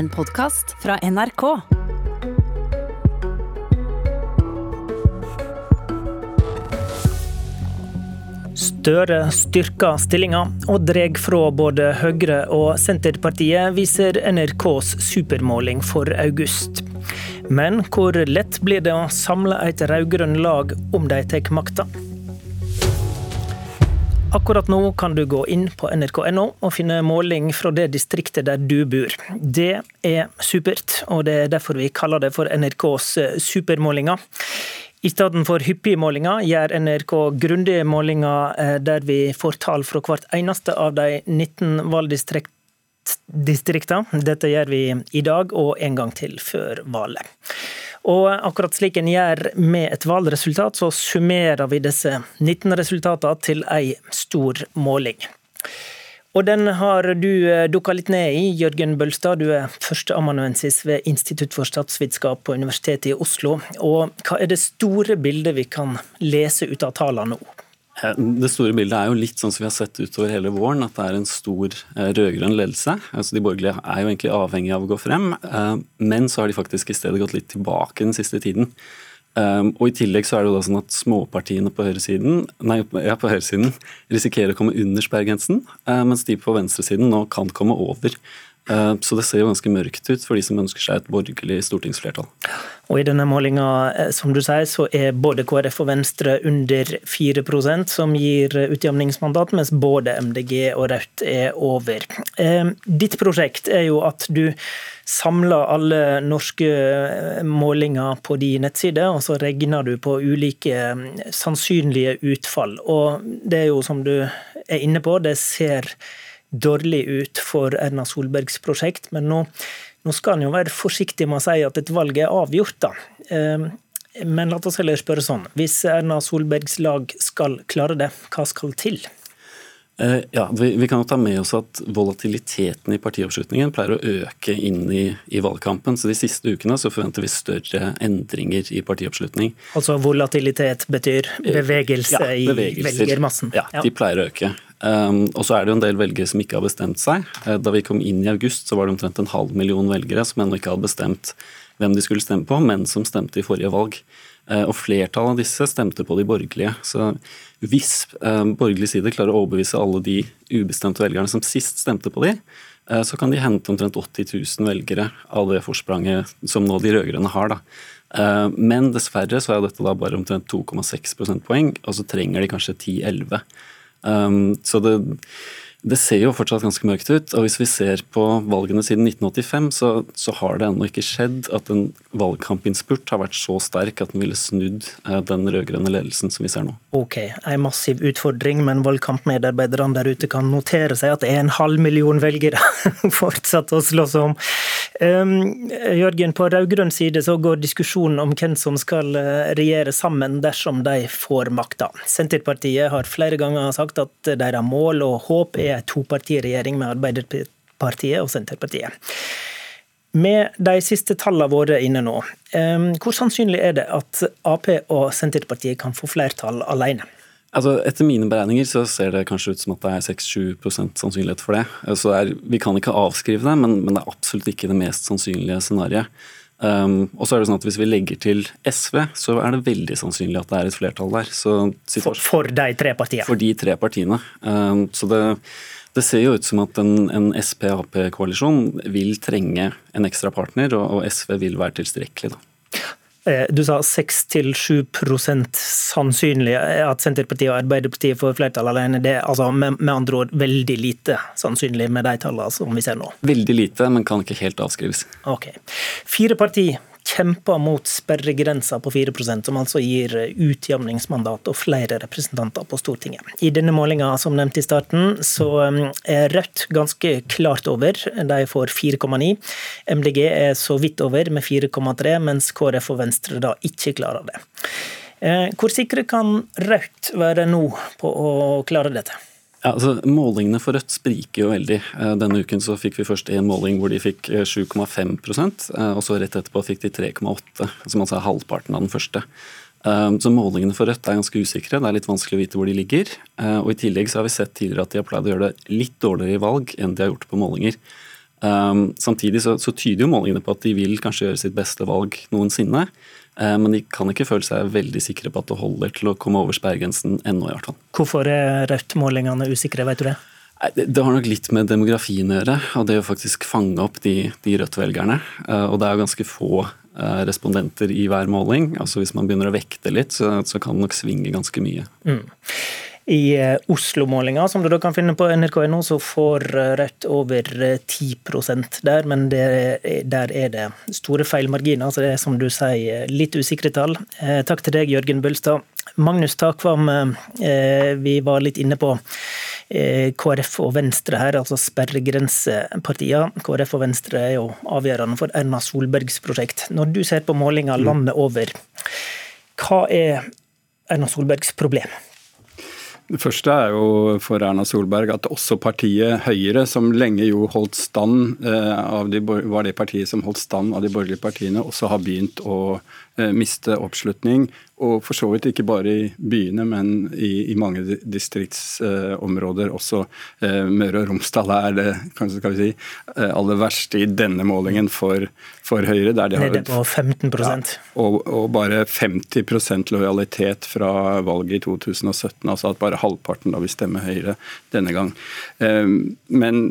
En podkast fra NRK. Støre styrker stillinga og dreg fra både Høyre og Senterpartiet, viser NRKs supermåling for august. Men hvor lett blir det å samle et rød-grønn lag om de tar makta? Akkurat nå kan du gå inn på nrk.no og finne måling fra det distriktet der du bor. Det er supert, og det er derfor vi kaller det for NRKs supermålinger. I stedet for hyppige målinger gjør NRK grundige målinger eh, der vi får tall fra hvert eneste av de 19 valgdistriktene. Dette gjør vi i dag og en gang til før valget. Og akkurat slik en gjør med et valgresultat, så summerer vi disse 19 resultatene til ei stor måling. Og den har du eh, dukka litt ned i, Jørgen Bølstad. Du er førsteamanuensis ved Institutt for statsvitenskap på Universitetet i Oslo. Og hva er det store bildet vi kan lese ut av tallene nå? Det store bildet er jo litt sånn som vi har sett utover hele våren, at det er en stor eh, rød-grønn ledelse. Altså De borgerlige er jo egentlig avhengige av å gå frem, eh, men så har de faktisk i stedet gått litt tilbake den siste tiden. Og I tillegg så er det jo da sånn at småpartiene på høyresiden nei, ja, på høyresiden risikerer å komme under sperregrensen, mens de på venstresiden nå kan komme over. Uh, så det ser jo ganske mørkt ut for de som ønsker seg et borgerlig stortingsflertall. Og I denne målinga som du sier, så er både KrF og Venstre under 4% som gir utjamningsmandat, mens både MDG og Rødt er over. Uh, ditt prosjekt er jo at du samler alle norske eh, målinger på din nettside, og så regner du på ulike sannsynlige utfall. Og det er jo som du er inne på, det ser dårlig ut for Erna Solbergs prosjekt, men nå, nå skal en jo være forsiktig med å si at et valg er avgjort, da. Ehm, men la oss heller spørre sånn, hvis Erna Solbergs lag skal klare det, hva skal til? Eh, ja, vi, vi, kan jo ta med oss at volatiliteten i partioppslutningen pleier å øke inn i, i, valgkampen. Så de siste ukene så forventer vi større endringer i partioppslutning. Altså volatilitet betyr eh, bevegelse ja, i velgermassen? Ja, de pleier å øke. Um, og så er det jo en del velgere som ikke har bestemt seg. Eh, da vi kom inn i august, så var det omtrent en halv million velgere som ennå ikke hadde bestemt hvem de skulle stemme på, men som stemte i forrige valg. Uh, og flertallet av disse stemte på de borgerlige. Så hvis eh, borgerlig side klarer å overbevise alle de ubestemte velgerne som sist stemte på de, eh, så kan de hente omtrent 80 000 velgere av det forspranget som nå de rød-grønne har. Da. Eh, men dessverre så er dette da bare omtrent 2,6 prosentpoeng, og så trenger de kanskje 10-11. Um, så det det ser jo fortsatt ganske mørkt ut. og Hvis vi ser på valgene siden 1985, så, så har det ennå ikke skjedd at en valgkampinnspurt har vært så sterk at den ville snudd eh, den rød-grønne ledelsen som vi ser nå. Ok, en massiv utfordring, men valgkampmedarbeiderne der ute kan notere seg at en halv million velgere fortsatt å slåss om. Um, Jørgen, på rød-grønn side så går diskusjonen om hvem som skal eh, regjere sammen dersom de får makta. Senterpartiet har flere ganger sagt at deres mål og håp er en topartiregjering med Arbeiderpartiet og Senterpartiet. Med de siste tallene våre inne nå, hvor sannsynlig er det at Ap og Senterpartiet kan få flertall alene? Altså, etter mine beregninger så ser det kanskje ut som at det er 6-7 sannsynlighet for det. Så er, vi kan ikke avskrive det, men, men, det er absolutt ikke det mest sannsynlige scenarioet. Um, og så er det sånn at Hvis vi legger til SV, så er det veldig sannsynlig at det er et flertall der. For, for, de tre partiene? For de tre partiene. Um, så det, det, ser jo ut som at en, en Sp-Ap-koalisjon vil trenge en ekstra partner, og, og SV vil være tilstrekkelig. da. Eh, du sa 6-7% sannsynlig at Senterpartiet og Arbeiderpartiet får flertall alene. Det er altså med, med, andre ord veldig lite sannsynlig med de tallene som vi ser nå? Veldig lite, men kan ikke helt avskrives. Ok. Fire partier kjemper mot sperregrensa på 4% som altså gir utjamningsmandat og flere representanter på Stortinget. I denne målinga som nevnt i starten, så um, er Rødt ganske klart over. De får 4,9. MDG er så vidt over med 4,3, mens KrF og Venstre da ikke klarer det. Eh, hvor sikre kan Rødt være nå på å klare dette? Ja, altså Målingene for Rødt spriker jo veldig. Eh, denne uken så fikk vi først en måling hvor de fikk 7,5 eh, eh, og så rett etterpå fikk de 3,8 som altså er halvparten av den første. Så Målingene for Rødt er ganske usikre. Det er litt vanskelig å vite hvor de ligger. Og I tillegg så har vi sett tidligere at de har pleid å gjøre det litt dårligere i valg enn de har gjort på målinger. Samtidig så, så, tyder jo målingene på at de vil kanskje gjøre sitt beste valg noensinne. Uh, men de kan ikke føle seg veldig sikre på at det holder til å komme over sperregrensen ennå, i hvert fall. Hvorfor er Rødt-målingene usikre, vet du det? Det, har nok litt med demografien å gjøre, og det å faktisk fange opp de, de Rødt-velgerne. Uh, og det er jo ganske få uh, respondenter i hver måling. altså Hvis man begynner å vekte litt, så, så kan det nok svinge ganske mye. Mm. I eh, Oslo-målinga, som du da kan finne på nrk.no, så får eh, Rødt over 10 eh, der, men det, der er det store feilmarginer. Så det er som du sier, litt usikre tall. Takk til deg, Jørgen Bølstad. Magnus Takvam, vi var litt inne på KrF og Venstre her, altså sperregrensepartiene. KrF og Venstre er jo avgjørende for Erna Solbergs prosjekt. Når du ser på målinger landet over, hva er Erna Solbergs problem? Det første er jo for Erna Solberg at også partiet Høyre, som lenge jo holdt stand av de, var det partiet som holdt stand av de borgerlige partiene, også har begynt å eh, miste oppslutning og for så vidt ikke bare i byene, men i, i mange distriktsområder eh, også. Eh, Møre og Romsdal er det kanskje skal vi si, uh, aller verste i denne målingen for, for Høyre. Der de har, Nede på 15 ja, og, og, bare 50% lojalitet fra valget i 2017. Altså at bare halvparten da vil stemme Høyre denne gang. men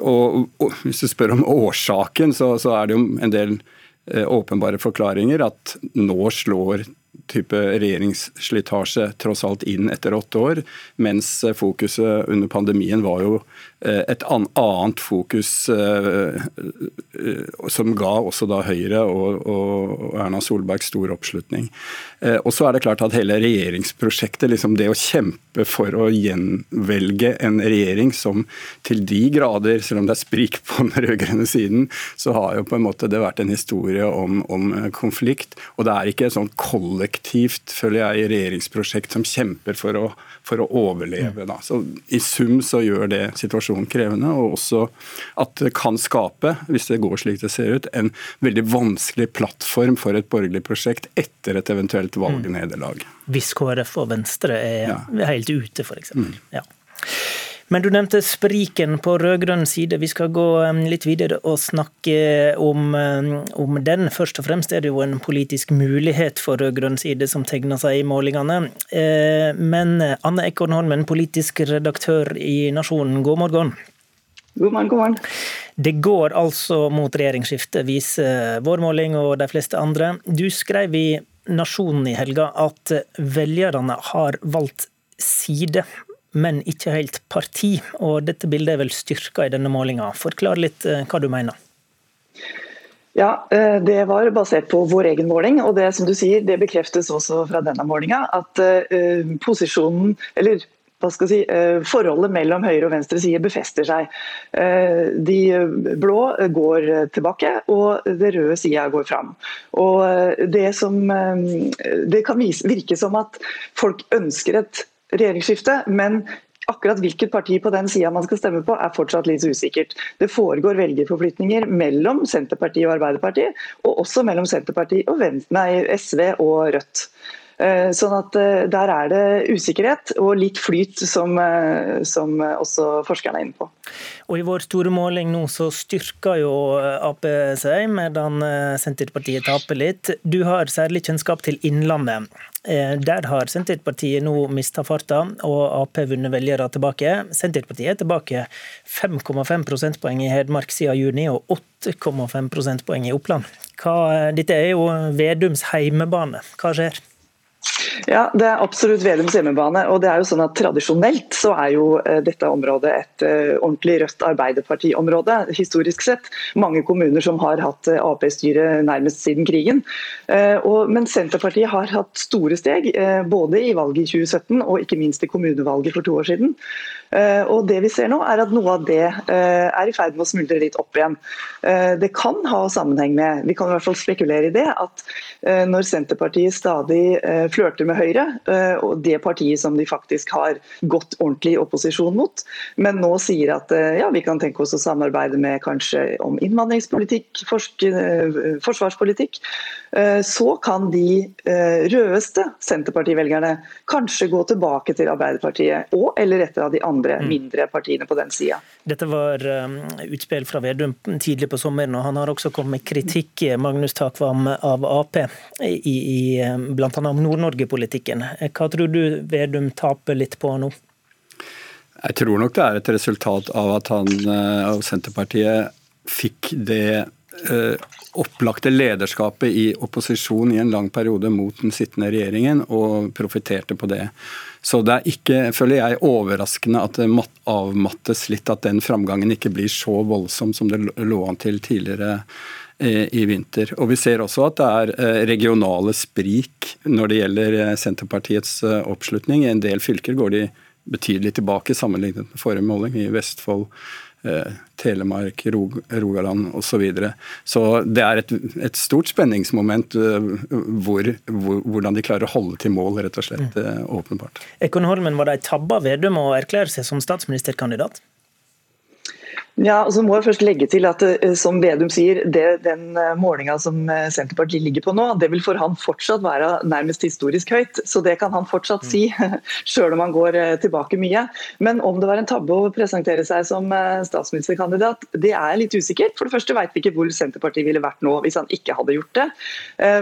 og, og, hvis du spør om årsaken, så, så er det jo en del Eh, åpenbare forklaringer at nå slår type regjeringsslitasje tross alt inn etter åtte år, mens fokuset under pandemien var jo Eh, et annet fokus eh, eh, som ga også da Høyre og, Erna Solberg stor oppslutning. Og så er det klart at hele regjeringsprosjektet, liksom det å kjempe for å gjenvelge en regjering som til de grader, selv om det er sprik på den rød-grønne siden, så har jo på en måte det vært en historie om, om konflikt. Og det er ikke et sånt kollektivt, føler jeg, regjeringsprosjekt som kjemper for å, for å overleve. Da. Så I sum så gjør det situasjonen situasjonen krevende, og også at det kan skape, hvis det går slik det ser ut, en veldig vanskelig plattform for et borgerlig prosjekt etter et eventuelt valgnederlag. Hvis KrF og Venstre er ja. helt ute, f.eks. Mm. Ja. Men du nevnte spriken på rød-grønn side. Vi skal gå litt videre og snakke om, om, den. Først og fremst er det jo en politisk mulighet for rød-grønn side som tegner seg i målingene. Eh, men Anne Ekorn Holmen, politisk redaktør i Nasjonen, god morgen. God morgen, god morgen. Det går altså mot regjeringsskifte, viser vår måling og de fleste andre. Du skrev i Nasjonen i helga at velgerne har valgt side men ikke helt parti. Og dette bildet er vel styrka i denne målinga. Forklar litt eh, hva du mener. Ja, eh, Det var basert på vår egen måling, og det som du sier, det bekreftes også fra denne målinga. At uh, posisjonen, eller si, forholdet mellom høyre og venstre side befester seg. De blå går tilbake, og det røde sida går fram. Det, som, det kan virke som at folk ønsker et regjeringsskifte, men akkurat hvilket parti på den sida man skal stemme på, er fortsatt litt usikkert. Det foregår velgerforflytninger mellom Senterpartiet og Arbeiderpartiet, og også mellom Senterpartiet og Venstre, nei, SV og Rødt. Eh, sånn at eh, Der er det usikkerhet og litt flyt, som, eh, som, også forskerne er inne på. Og I vår store måling nå så styrker jo Ap seg, medan Senterpartiet taper litt. Du har særlig kjennskap til Innlandet. Der har Senterpartiet nå mista farta, og Ap vunnet velgere tilbake. Senterpartiet er tilbake 5,5 prosentpoeng i Hedmark siden juni, og 8,5 prosentpoeng i Oppland. Hva, dette er jo Vedums heimebane. Hva skjer? Ja, Det er absolutt Vedums hjemmebane. og det er jo sånn at Tradisjonelt så er jo eh, dette området et eh, ordentlig rødt Arbeiderparti-område, historisk sett. Mange kommuner som har hatt eh, Ap-styre nærmest siden krigen. Men Senterpartiet har hatt store steg, både i valget i 2017 og ikke minst i kommunevalget for to år siden. Og det vi ser nå er at Noe av det er i ferd med å smuldre litt opp igjen. Det kan ha sammenheng med, vi kan i hvert fall spekulere i det, at når Senterpartiet stadig flørter med Høyre, eh, og det partiet som de faktisk har gått ordentlig i opposisjon mot, men nå sier at eh, ja, vi kan tenke oss å samarbeide med kanskje om innvandringspolitikk, eh, forsvarspolitikk, så kan de rødeste Senterparti-velgerne kanskje gå tilbake til Arbeiderpartiet og eller et av de andre mm. mindre partiene på den sida. Dette var utspill fra Vedum tidlig på sommeren, og han har også kommet med kritikk Magnus Takvam av Ap, i, i bl.a. om Nord-Norge-politikken. Hva tror du Vedum taper litt på nå? Jeg tror nok det er et resultat av at han og Senterpartiet fikk det Eh, opplagte lederskapet i opposisjon i en lang periode mot den sittende regjeringen, og profitterte på det. Så det er ikke, føler jeg, overraskende at det avmattes litt, at den framgangen ikke blir så voldsom som det lå an til tidligere eh, i vinter. Og Vi ser også at det er eh, regionale sprik når det gjelder Senterpartiets oppslutning. I en del fylker går de betydelig tilbake sammenlignet med forrige måling. I Vestfold Eh, Telemark, Rog, Rogaland osv. Så, videre. så det er et, et stort spenningsmoment eh, hvor, hvor, hvordan de klarer å holde til mål, rett og slett. Mm. Eh, åpenbart. Ekon Holmen, var det ei tabbe av Vedum å erklære seg som statsministerkandidat? Ja, og så må jeg først legge til at eh, som Vedum sier, det, Den eh, målinga som eh, Senterpartiet ligger på nå, det vil for han fortsatt være nærmest historisk høyt. Så det kan han fortsatt si, sjøl om han går tilbake mye. Men om det var en tabbe å presentere seg som statsministerkandidat, det er litt usikkert. For det første vet vi ikke hvor Senterpartiet ville vært nå hvis han ikke hadde gjort det.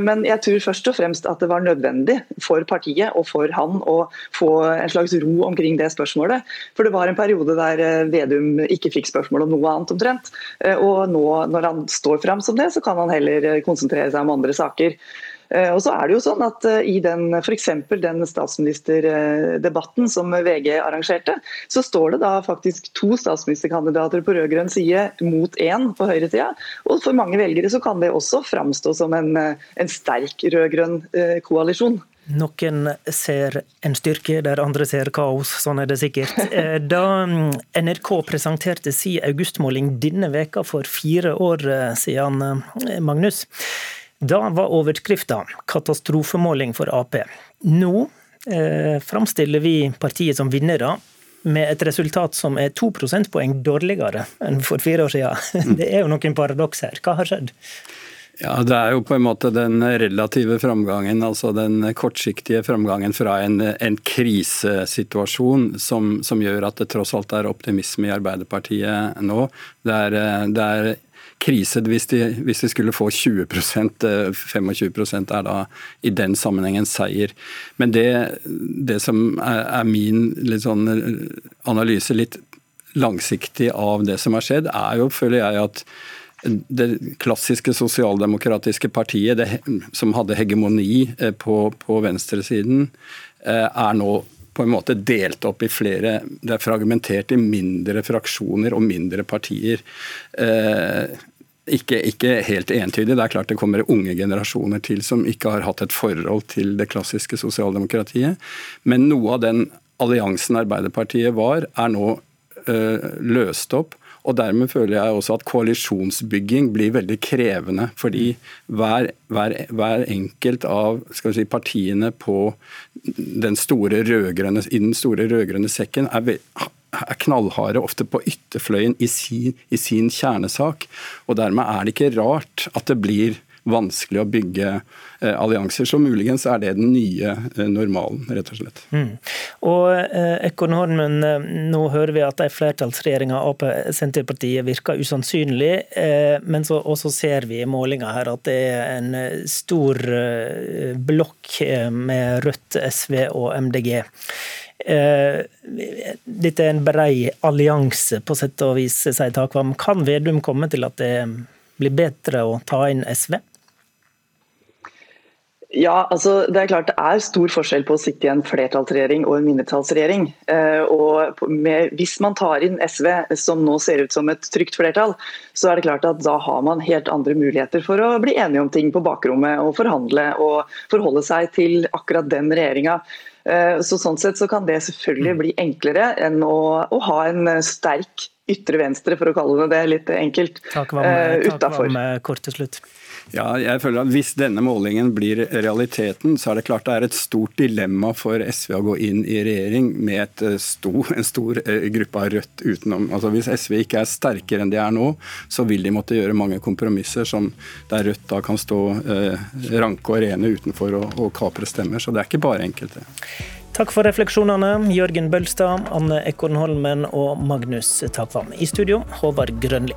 Men jeg tror først og fremst at det var nødvendig for partiet og for han å få en slags ro omkring det spørsmålet. For det var en periode der Vedum ikke fikk spørsmål spørsmål om noe annet omtrent. Eh, og nå når han står fram som det, så kan han heller eh, konsentrere seg om andre saker. Eh, og så er det jo sånn at I den, for den statsministerdebatten som VG arrangerte, så står det da faktisk to statsministerkandidater på rød-grønn side mot én på høyresida. Og for mange velgere så kan det også framstå som en, en sterk rød-grønn koalisjon. Noen ser en styrke der andre ser kaos, sånn er det sikkert. Eh, da mm, NRK presenterte si augustmåling denne veka for fire år eh, siden, eh, Magnus, da var overskrifta 'katastrofemåling for Ap'. Nå eh, framstiller vi partiet som vinnere, med et resultat som er to prosentpoeng dårligere enn for fire år siden. Det er jo noen paradoks her. Hva har skjedd? Ja, Det er jo på en måte den relative framgangen, altså den kortsiktige framgangen fra en, en krisesituasjon som, som, gjør at det tross alt er optimisme i Arbeiderpartiet nå. Det er, det er krise hvis de, hvis de, skulle få 20% 25% er da i den sammenhengen seier. Men det, det som er, er min sånn analyse litt langsiktig av det som har skjedd, er jo, føler jeg, at det klassiske sosialdemokratiske partiet det, som hadde hegemoni eh, på, på venstresiden, eh, er nå på en måte delt opp i flere Det er fragmentert i mindre fraksjoner og mindre partier. Eh, ikke, ikke, helt entydig. Det er klart det kommer unge generasjoner til som ikke har hatt et forhold til det klassiske sosialdemokratiet. Men noe av den alliansen Arbeiderpartiet var, er nå øh, løst opp. Og Dermed føler jeg også at koalisjonsbygging blir veldig krevende. Fordi hver, hver, hver enkelt av si, partiene den rødgrønne, i den store rød-grønne sekken er, er, knallharde ofte på ytterfløyen i sin, i sin kjernesak. Og Dermed er det ikke rart at det blir vanskelig å bygge eh, allianser. Så muligens er det den nye eh, normalen, rett og slett. Mm. Og Ekon eh, nå hører vi at ei flertallsregjering av Ap-Senterpartiet virker usannsynlig, men så også ser vi i målinga her at det er en stor blokk med Rødt, SV og MDG. Dette er en brei allianse, på sett og vis, sier Takvam. Kan Vedum komme til at det blir bedre å ta inn SV? Ja, altså det er klart det er stor forskjell på å sitte i en flertallsregjering og en mindretallsregjering. Eh, og med, Hvis man tar inn SV, som nå ser ut som et trygt flertall, så er det klart at da har man helt andre muligheter for å bli enige om ting på bakrommet og forhandle og forholde seg til akkurat den regjeringa. Eh, så sånn sett så kan det selvfølgelig bli enklere enn å, å ha en sterk ytre venstre, for å kalle det det litt enkelt, takk, hva med, utafor. Takk, var med kort til slutt? Ja, jeg føler at Hvis denne målingen blir realiteten, så er det klart det er et stort dilemma for SV å gå inn i regjering med eh, stor, en stor eh, gruppe av Rødt utenom. Altså Hvis SV ikke er sterkere enn de er nå, så vil de måtte gjøre mange kompromisser som der Rødt da kan stå eh, ranke og rene utenfor og, og kapre stemmer. Så det er ikke bare enkelt, det. Takk for refleksjonene, Jørgen Bølstad, Anne Ekornholmen og Magnus Takvam. I studio, Håvard Grønli.